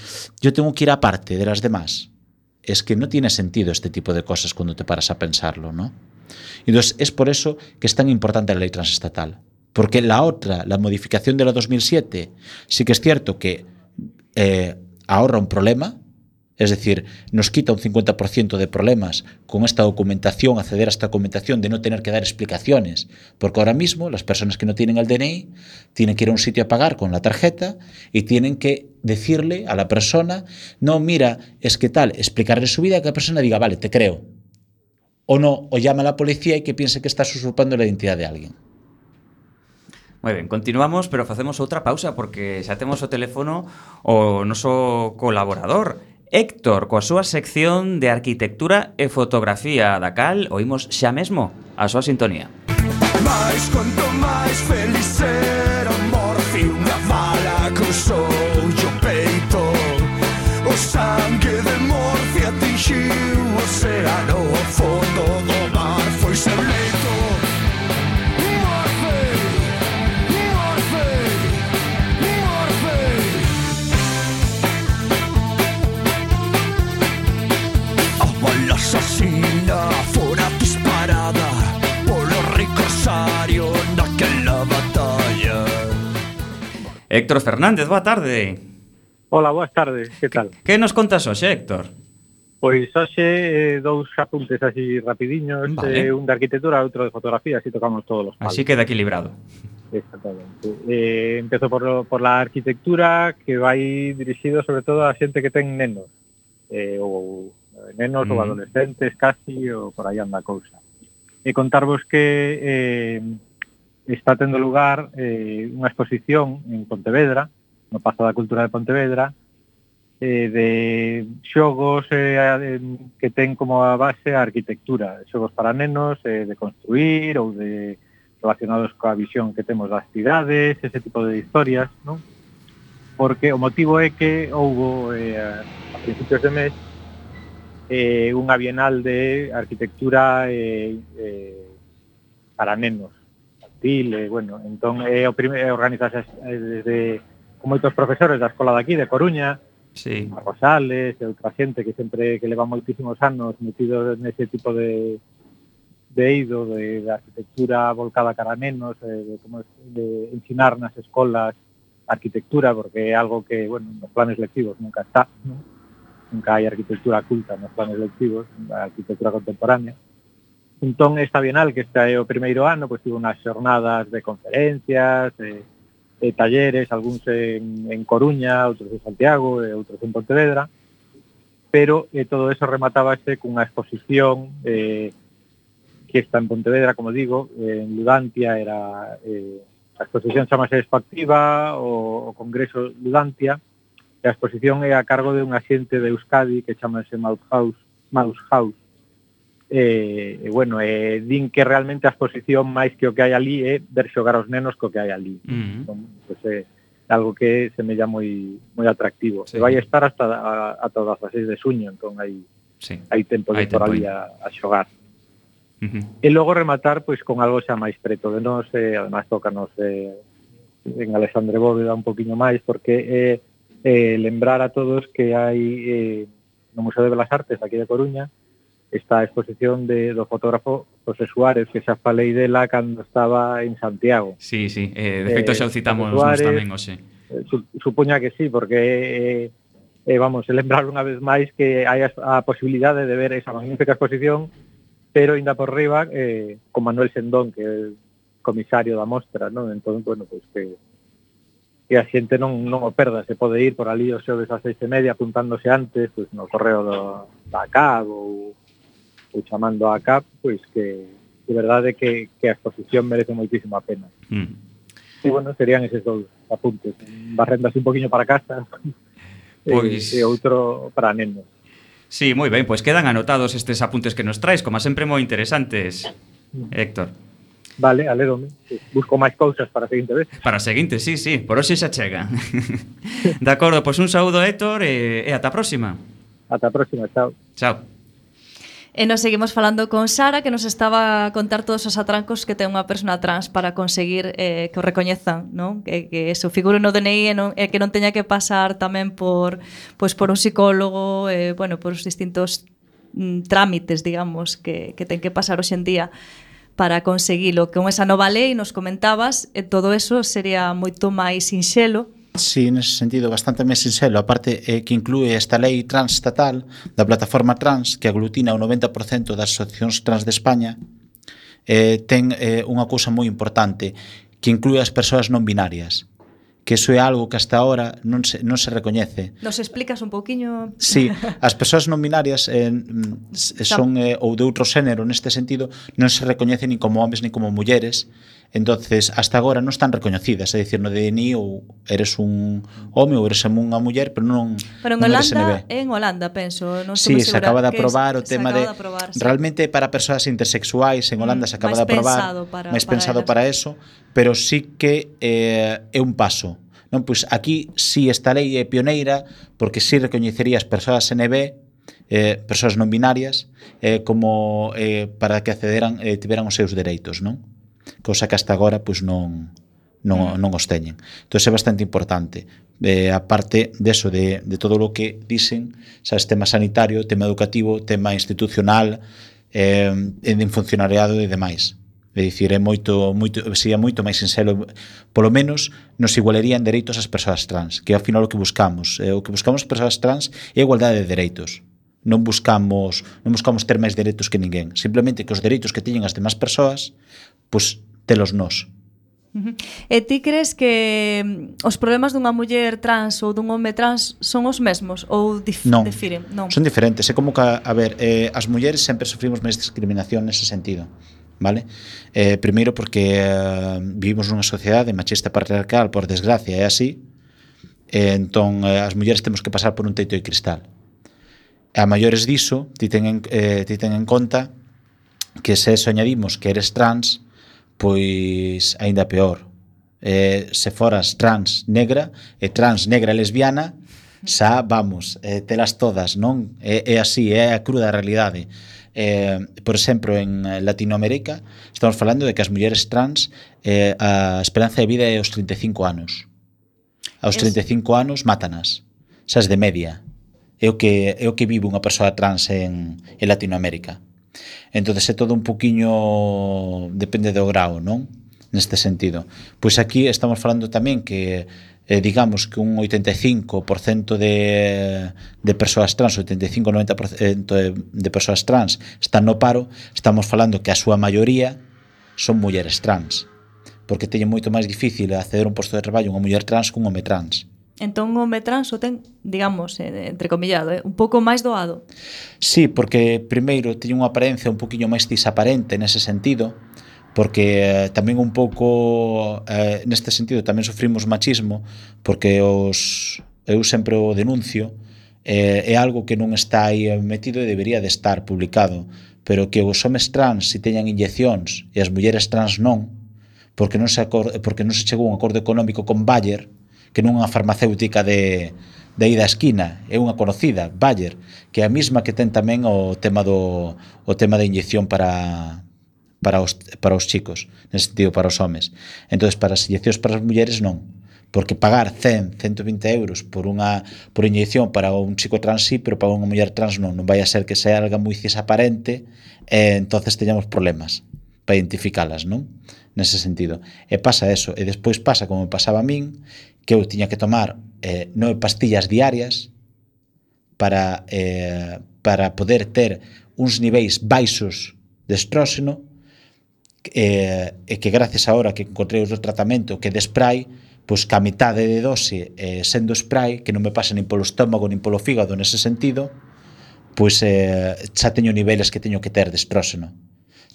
yo tengo que ir aparte de las demás. Es que no tiene sentido este tipo de cosas cuando te paras a pensarlo, ¿no? Entonces, es por eso que es tan importante la ley transestatal. Porque la otra, la modificación de la 2007, sí que es cierto que eh, ahorra un problema, es decir, nos quita un 50% de problemas con esta documentación, acceder a esta documentación, de no tener que dar explicaciones. Porque ahora mismo las personas que no tienen el DNI tienen que ir a un sitio a pagar con la tarjeta y tienen que decirle a la persona, no, mira, es que tal, explicarle su vida, que la persona diga, vale, te creo. O no, o llama a la policía y que piense que estás usurpando la identidad de alguien. Moi ben, continuamos, pero facemos outra pausa porque xa temos o teléfono o noso colaborador, Héctor, coa súa sección de arquitectura e fotografía da cal. Oímos xa mesmo a súa sintonía. Mais quanto máis feliz era o morfi unha bala cruzou o peito. O sangue de morfi atingiu o oceano o fondo do mar foi ser leito Fuera disparada polo ricorsario naquela batalla Héctor Fernández, boa tarde Hola, boas tardes, que tal? Que, nos contas hoxe, Héctor? Pois hoxe eh, dous apuntes así rapidiños, vale. eh, un de arquitectura outro de fotografía, así tocamos todos os palos. Así queda equilibrado. Exactamente. Eh, empezo por, por la arquitectura que vai dirixido sobre todo a xente que ten nenos eh, ou nenos mm. ou adolescentes casi ou por aí anda a cousa. E contarvos que eh, está tendo lugar eh, unha exposición en Pontevedra, no Pazo da Cultura de Pontevedra, eh, de xogos eh, que ten como a base a arquitectura, xogos para nenos, eh, de construir ou de relacionados coa visión que temos das cidades, ese tipo de historias, non? Porque o motivo é que houbo eh, a principios de mes eh, unha bienal de arquitectura eh, eh, para nenos infantil, eh, bueno, entón é eh, o primeiro eh, organizase eh, desde con moitos profesores da escola de aquí, de Coruña, sí. a Rosales, e outra xente que sempre que leva moitísimos anos metido nese tipo de de eido de, de arquitectura volcada cara a nenos, eh, de como de ensinar nas escolas arquitectura porque é algo que, bueno, nos planes lectivos nunca está, ¿no? nunca hai arquitectura culta nos planes lectivos, a arquitectura contemporánea. Entón, esta Bienal, que este é o primeiro ano, pois tivo unhas xornadas de conferencias, e, e talleres, algúns en, en Coruña, outros en Santiago, e outros en Pontevedra, pero eh, todo eso rematábase cunha exposición eh, que está en Pontevedra, como digo, eh, en Ludantia era eh, a exposición chamase Expactiva, o, o Congreso Ludantia, E a exposición é a cargo de un axente de Euskadi que chamase Maushaus, Maushaus. E, e bueno, e, din que realmente a exposición máis que o que hai ali é ver xogar os nenos co que hai ali. Uh -huh. entón, pues, é algo que se semella moi moi atractivo. Sí. E vai estar hasta a, todas as 6 de suño, entón hai sí. hai tempo de hai por ali a, a xogar. Uh -huh. E logo rematar pois con algo xa máis preto de nós, eh, además toca nos eh, en Alexandre Bóveda un poquinho máis porque é eh, eh, lembrar a todos que hai eh, no Museo de Belas Artes aquí de Coruña esta exposición de, do fotógrafo José Suárez, que xa falei dela cando estaba en Santiago. Sí, sí, eh, de feito eh, xa o citamos eh, Suárez, tamén hoxe. Eh, su, supoña que sí, porque eh, eh, vamos, lembrar unha vez máis que hai a, a posibilidade de ver esa magnífica exposición, pero ainda por riba eh, con Manuel Sendón, que é comisario da mostra, non? Entón, bueno, pois pues que que a xente non, non o perda, se pode ir por ali os xoves ás seis e media apuntándose antes pois, no correo do, da CAP ou, ou chamando a CAP pois que de verdade que, que a exposición merece moitísimo a pena mm. e bueno, serían eses dous apuntes barrendo así un poquinho para casa [laughs] pois... e, e outro para nenos Sí, moi ben, pois quedan anotados estes apuntes que nos traes, como sempre moi interesantes, mm. Héctor. Vale, alédome. Busco máis cousas para a seguinte vez. Para a seguinte, sí, sí. Por hoxe xa chega. de acordo, pois un saúdo, Héctor, e, e ata a próxima. Ata a próxima, chao. Chao. E nos seguimos falando con Sara, que nos estaba a contar todos os atrancos que ten unha persona trans para conseguir eh, que o recoñezan, non? Que, que eso, figure no DNI e, non, e que non teña que pasar tamén por, pois, por un psicólogo, eh, bueno, por os distintos mm, trámites, digamos, que, que ten que pasar hoxe en día para conseguilo. Con esa nova lei nos comentabas, e todo eso sería moito máis sinxelo Sí, nese sentido, bastante máis sinxelo. A parte eh, que inclúe esta lei transestatal da plataforma trans que aglutina o 90% das asociacións trans de España eh, ten eh, unha cousa moi importante que inclúe as persoas non binarias que iso é algo que hasta ahora non se, non se recoñece. Nos explicas un pouquiño Sí, as persoas non binarias eh, son eh, ou de outro xénero neste sentido non se recoñecen ni como homes ni como mulleres entonces hasta agora non están recoñecidas, é dicir, no DNI ou eres un home ou eres unha muller, pero non Pero en non Holanda, en Holanda, penso, non estou sí, se acaba de aprobar o tema de, aprobar, sí. realmente para persoas intersexuais en Holanda mm, se acaba de aprobar, para, máis para pensado elas. para eso, pero sí que eh, é un paso. Non, pois aquí si sí, esta lei é pioneira porque si sí recoñecería as persoas NB eh, persoas non binarias eh, como eh, para que accederan eh, tiveran os seus dereitos, non? cosa que hasta agora pois non non, mm. non os teñen. Entón é bastante importante. Eh, a parte deso, de, de todo o que dicen, sabes, tema sanitario, tema educativo, tema institucional, eh, en funcionariado e demais. É dicir, é moito, moito, sería moito máis sincero, polo menos nos igualarían dereitos ás persoas trans, que ao final o que buscamos, eh, o que buscamos as persoas trans é a igualdade de dereitos. Non buscamos, non buscamos ter máis dereitos que ninguén, simplemente que os dereitos que teñen as demás persoas pois telos nós. E ti crees que mm, os problemas dunha muller trans ou dun home trans son os mesmos ou dif non, difiren? Non, son diferentes. É como que, a ver, eh, as mulleres sempre sufrimos máis discriminación nese sentido. Vale? Eh, primeiro porque eh, vivimos nunha sociedade machista patriarcal, por desgracia, é así. Eh, entón, eh, as mulleres temos que pasar por un teito de cristal. E a maiores diso, ti ten, eh, ti ten en conta que se soñadimos que eres trans, pois aínda peor. Eh, se foras trans negra e trans negra lesbiana, xa vamos, eh, telas todas, non? É, é así, é a cruda realidade. Eh, por exemplo, en Latinoamérica estamos falando de que as mulleres trans eh, a esperanza de vida é aos 35 anos. Aos 35 anos mátanas, xa de media. É o que é o que vive unha persoa trans en, en Latinoamérica. Entón, é todo un poquinho, depende do grau, non? Neste sentido. Pois aquí estamos falando tamén que eh, digamos que un 85% de, de persoas trans, 85-90% de persoas trans están no paro, estamos falando que a súa maioría son mulleres trans, porque teñen moito máis difícil acceder a un posto de traballo unha muller trans que un home trans. Entón o home trans o ten, digamos, eh, entre comillado, eh, un pouco máis doado. Sí, porque primeiro teño unha aparencia un poquinho máis desaparente nese sentido, porque eh, tamén un pouco eh, neste sentido tamén sufrimos machismo, porque os eu sempre o denuncio, eh, é algo que non está aí metido e debería de estar publicado, pero que os homes trans si teñan inyeccións e as mulleres trans non, porque non se acorde, porque non se chegou a un acordo económico con Bayer, que non unha farmacéutica de, de aí da esquina, é unha conocida, Bayer, que é a mesma que ten tamén o tema do o tema da inyección para para os, para os chicos, nese sentido para os homes. Entonces para as inyeccións para as mulleres non, porque pagar 100, 120 euros por unha por inyección para un chico trans sí, pero para unha muller trans non, non vai a ser que sea algo moi cisaparente, eh, entonces teñamos problemas para identificalas, non? Nese sentido. E pasa eso, e despois pasa como pasaba a min, que eu tiña que tomar eh, nove pastillas diarias para, eh, para poder ter uns niveis baixos de estróxeno eh, e que gracias a hora que encontrei o tratamento que de spray pois que a mitade de dose eh, sendo spray que non me pasa nin polo estómago nin polo fígado nese sentido pois eh, xa teño niveles que teño que ter de estróxeno.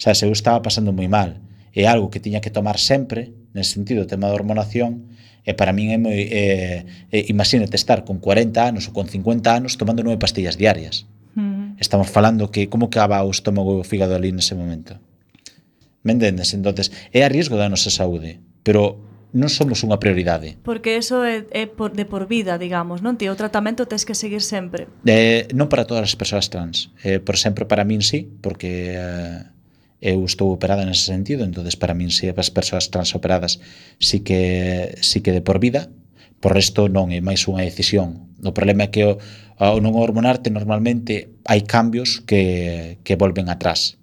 Xa se eu estaba pasando moi mal e algo que tiña que tomar sempre nese sentido o tema da hormonación E para min é moi... Eh, eh, imagínate estar con 40 anos ou con 50 anos tomando nove pastillas diarias. Mm. Estamos falando que como que acaba o estómago e o fígado ali nese momento. Me entendes? entonces é a riesgo da nosa saúde, pero non somos unha prioridade. Porque eso é, é por, de por vida, digamos, non? Ti o tratamento tes que seguir sempre. Eh, non para todas as persoas trans. Eh, por exemplo, para min sí, porque... Eh, eu estou operada nese sentido, entonces para min se as persoas trans operadas si que, si que de por vida, por resto non é máis unha decisión. O problema é que o, ao non hormonarte normalmente hai cambios que, que volven atrás,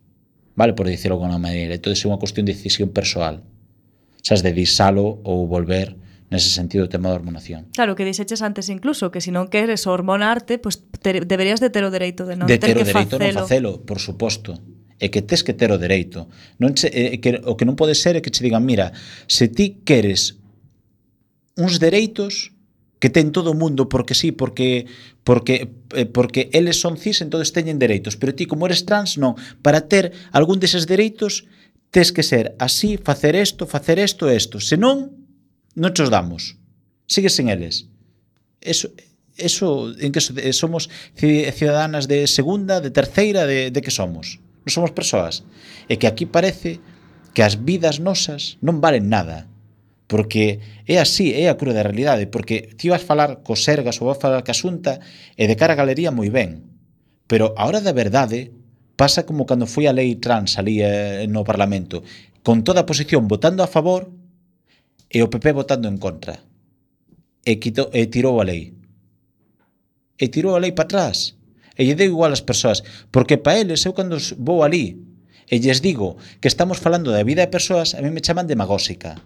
vale? Por dicirlo de alguna maneira. Entón é unha cuestión de decisión persoal, xa de disalo ou volver nese sentido o tema da hormonación. Claro, que dixeches antes incluso que se si non queres hormonarte, pois pues, te, deberías de ter o dereito de non de ter, ter o que dereito facelo. non facelo, por suposto é que tes que ter o dereito. Non che, é que, o que non pode ser é que che digan, mira, se ti queres uns dereitos que ten todo o mundo porque sí, porque porque eh, porque eles son cis, entonces teñen dereitos, pero ti como eres trans non, para ter algún deses dereitos tes que ser así, facer isto, facer isto, isto, senón non chos damos. Sigues sen eles. Eso eso en que somos ciudadanas de segunda, de terceira, de de que somos? non somos persoas. E que aquí parece que as vidas nosas non valen nada. Porque é así, é a cruda realidade, porque ti vas falar co Sergas ou vas falar ca Xunta e de cara a galería moi ben. Pero a hora da verdade pasa como cando foi a lei trans ali eh, no Parlamento, con toda a posición votando a favor e o PP votando en contra. E, quito, e tirou a lei. E tirou a lei para atrás. E lle deu igual as persoas, porque para eles eu cando vou ali e lles digo que estamos falando da vida de persoas, a mí me chaman demagóxica.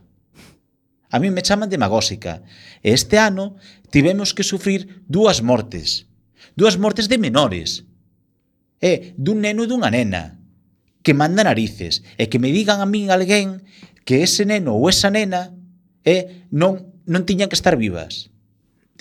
A mí me chaman demagóxica. E este ano tivemos que sufrir dúas mortes. Dúas mortes de menores. E dun neno e dunha nena. Que manda narices. E que me digan a min alguén que ese neno ou esa nena e non, non tiñan que estar vivas.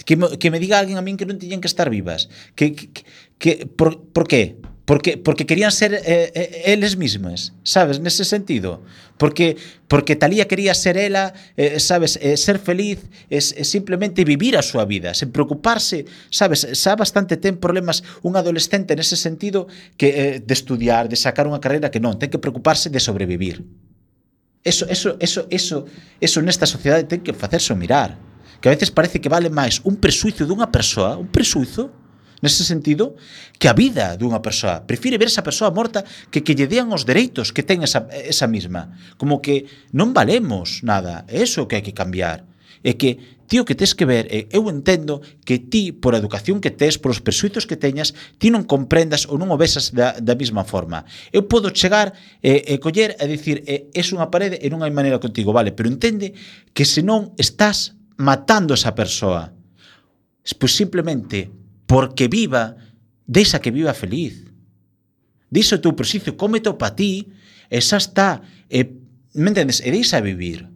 Que me, que me diga alguén a min que non tiñan que estar vivas. Que, que, que por, por qué? Porque, porque querían ser eh, eh, eles mismas, sabes, nese sentido. Porque, porque Talía quería ser ela, eh, sabes, eh, ser feliz, eh, es, eh, simplemente vivir a súa vida, sen preocuparse, sabes, eh, xa bastante ten problemas un adolescente nese sentido que eh, de estudiar, de sacar unha carreira que non, ten que preocuparse de sobrevivir. Eso, eso, eso, eso, eso nesta sociedade ten que facerse mirar. Que a veces parece que vale máis un presuizo dunha persoa, un presuizo, nese sentido que a vida dunha persoa. Prefire ver esa persoa morta que que lle dean os dereitos que ten esa, esa misma. Como que non valemos nada. É iso que hai que cambiar. É que ti o que tes que ver é, eu entendo que ti, por a educación que tes, por os persuitos que teñas, ti non comprendas ou non o vesas da, da mesma forma. Eu podo chegar e, e coller e dicir, é, es unha parede e non hai maneira contigo, vale, pero entende que se non estás matando esa persoa, pois simplemente porque viva, deixa que viva feliz. Dixo o teu prexuicio, cómeto pa ti, e xa está. E, me entendes? E deixa vivir.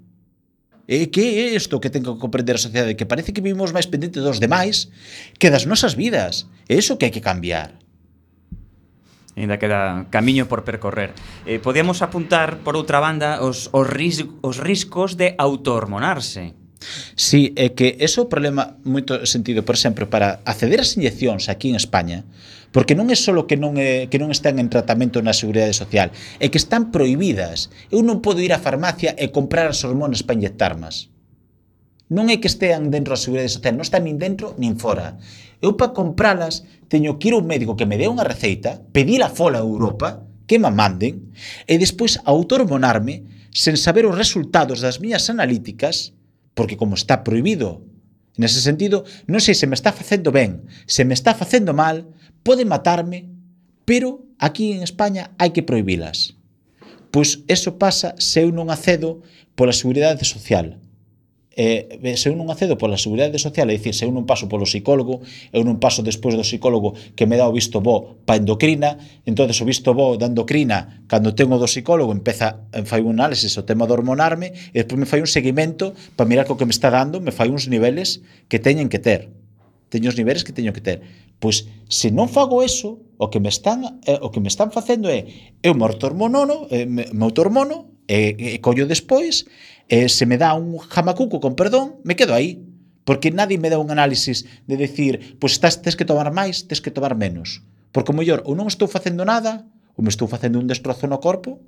E que é isto que ten que comprender a sociedade? Que parece que vivimos máis pendente dos demais que das nosas vidas. É iso que hai que cambiar. Ainda queda camiño por percorrer. Eh, podíamos apuntar, por outra banda, os, os, ris os riscos de autormonarse. Si, é que ese é o problema moito sentido, por exemplo, para acceder ás inyeccións aquí en España, porque non é só que non é, que non están en tratamento na Seguridade Social, é que están prohibidas. Eu non podo ir á farmacia e comprar as hormonas para inyectarmas. Non é que estean dentro da Seguridade Social, non están nin dentro nin fora. Eu para compralas teño que ir a un médico que me dé unha receita, pedila fola a Europa, que me manden, e despois autormonarme sen saber os resultados das miñas analíticas porque como está prohibido nese sentido, non sei se me está facendo ben, se me está facendo mal, pode matarme, pero aquí en España hai que prohibilas. Pois eso pasa se eu non acedo pola Seguridade Social eh, se eu non acedo pola Seguridade Social, é dicir, se eu non paso polo psicólogo, eu non paso despois do psicólogo que me dá o visto bo pa endocrina, entonces o visto bo da endocrina, cando tengo do psicólogo, empeza, eh, fai un análisis o tema de hormonarme, e despois me fai un seguimento para mirar co que me está dando, me fai uns niveles que teñen que ter. Teño os niveles que teño que ter. Pois, se non fago eso, o que me están, eh, o que me están facendo é, eu me autormonono, eh, me autormono, e, e collo despois, eh, se me dá un jamacuco con perdón, me quedo aí. Porque nadie me dá un análisis de decir, pois pues estás, tes que tomar máis, tes que tomar menos. Porque o mellor ou non estou facendo nada, ou me estou facendo un destrozo no corpo,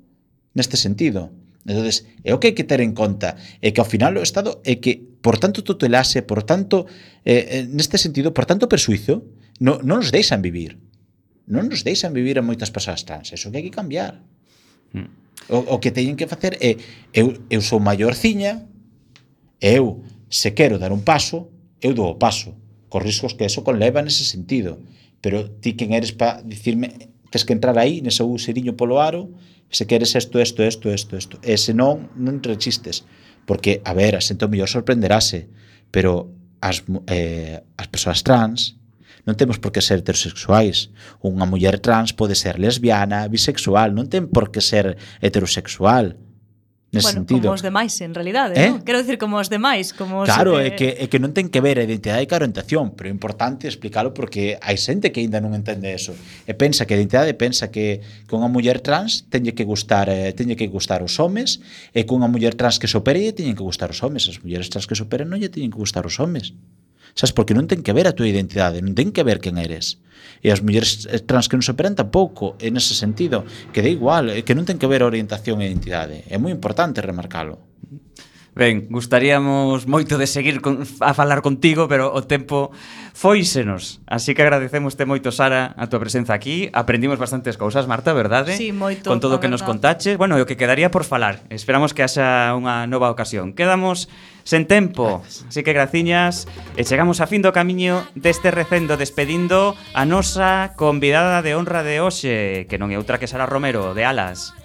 neste sentido. entonces é o que hai que ter en conta é que ao final o Estado é que por tanto tutelase, por tanto eh, eh neste sentido, por tanto persuizo no, non nos deixan vivir non nos deixan vivir a moitas persoas trans, eso que hai que cambiar mm. O, o que teñen que facer é eu, eu sou maiorciña e eu se quero dar un paso, eu dou o paso, cos riscos que eso conleva nese sentido. Pero ti quen eres para dicirme tes que entrar aí, nese seriño polo aro, se queres isto, isto, isto, isto, isto. E se non, non rechistes. Porque, a ver, a xente o mellor sorprenderase, pero as, eh, as persoas trans, non temos por que ser heterosexuais. Unha muller trans pode ser lesbiana, bisexual, non ten por que ser heterosexual. Nese bueno, sentido. como os demais, en realidade, eh? ¿no? Quero dicir como os demais, como Claro, os, é que é que non ten que ver a identidade e a orientación, pero é importante explicalo porque hai xente que aínda non entende eso. E pensa que a identidade pensa que con unha muller trans teñe que gustar, eh, teñe que gustar os homes, e con unha muller trans que se opere teñen que gustar os homes, as mulleres trans que se operen non lle teñen que gustar os homes. Sabes, porque non ten que ver a túa identidade, non ten que ver quen eres. E as mulleres trans que non se operan tampouco en ese sentido, que dá igual, eh, que non ten que ver a orientación e identidade. É moi importante remarcalo. Ben, gustaríamos moito de seguir con, a falar contigo, pero o tempo foísenos. Así que agradecemoste moito, Sara, a túa presenza aquí. Aprendimos bastantes cousas, Marta, verdade? Sí, moito. Con todo o que verdad. nos contaches. Bueno, e o que quedaría por falar. Esperamos que haxa unha nova ocasión. Quedamos sen tempo. Así que graciñas. E chegamos a fin do camiño deste recendo despedindo a nosa convidada de honra de hoxe, que non é outra que Sara Romero, de Alas.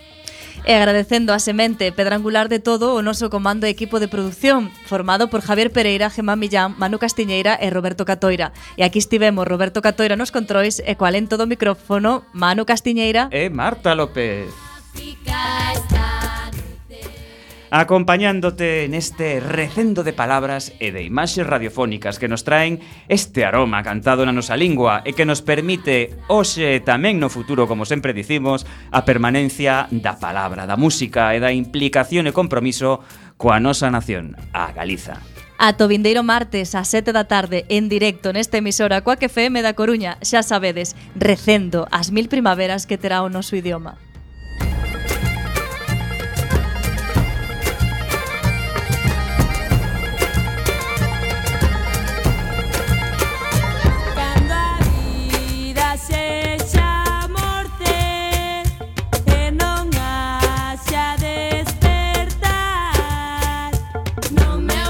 E agradecendo a semente pedrangular de todo o noso comando e equipo de produción, formado por Javier Pereira, Gemma Millán, Manu Castiñeira e Roberto Catoira. E aquí estivemos Roberto Catoira nos controis e coa lento do micrófono Manu Castiñeira e Marta López. África está acompañándote neste recendo de palabras e de imaxes radiofónicas que nos traen este aroma cantado na nosa lingua e que nos permite hoxe e tamén no futuro, como sempre dicimos, a permanencia da palabra, da música e da implicación e compromiso coa nosa nación, a Galiza. Ato vindeiro martes a 7 da tarde en directo nesta emisora Coac FM da Coruña, xa sabedes, recendo as mil primaveras que terá o noso idioma.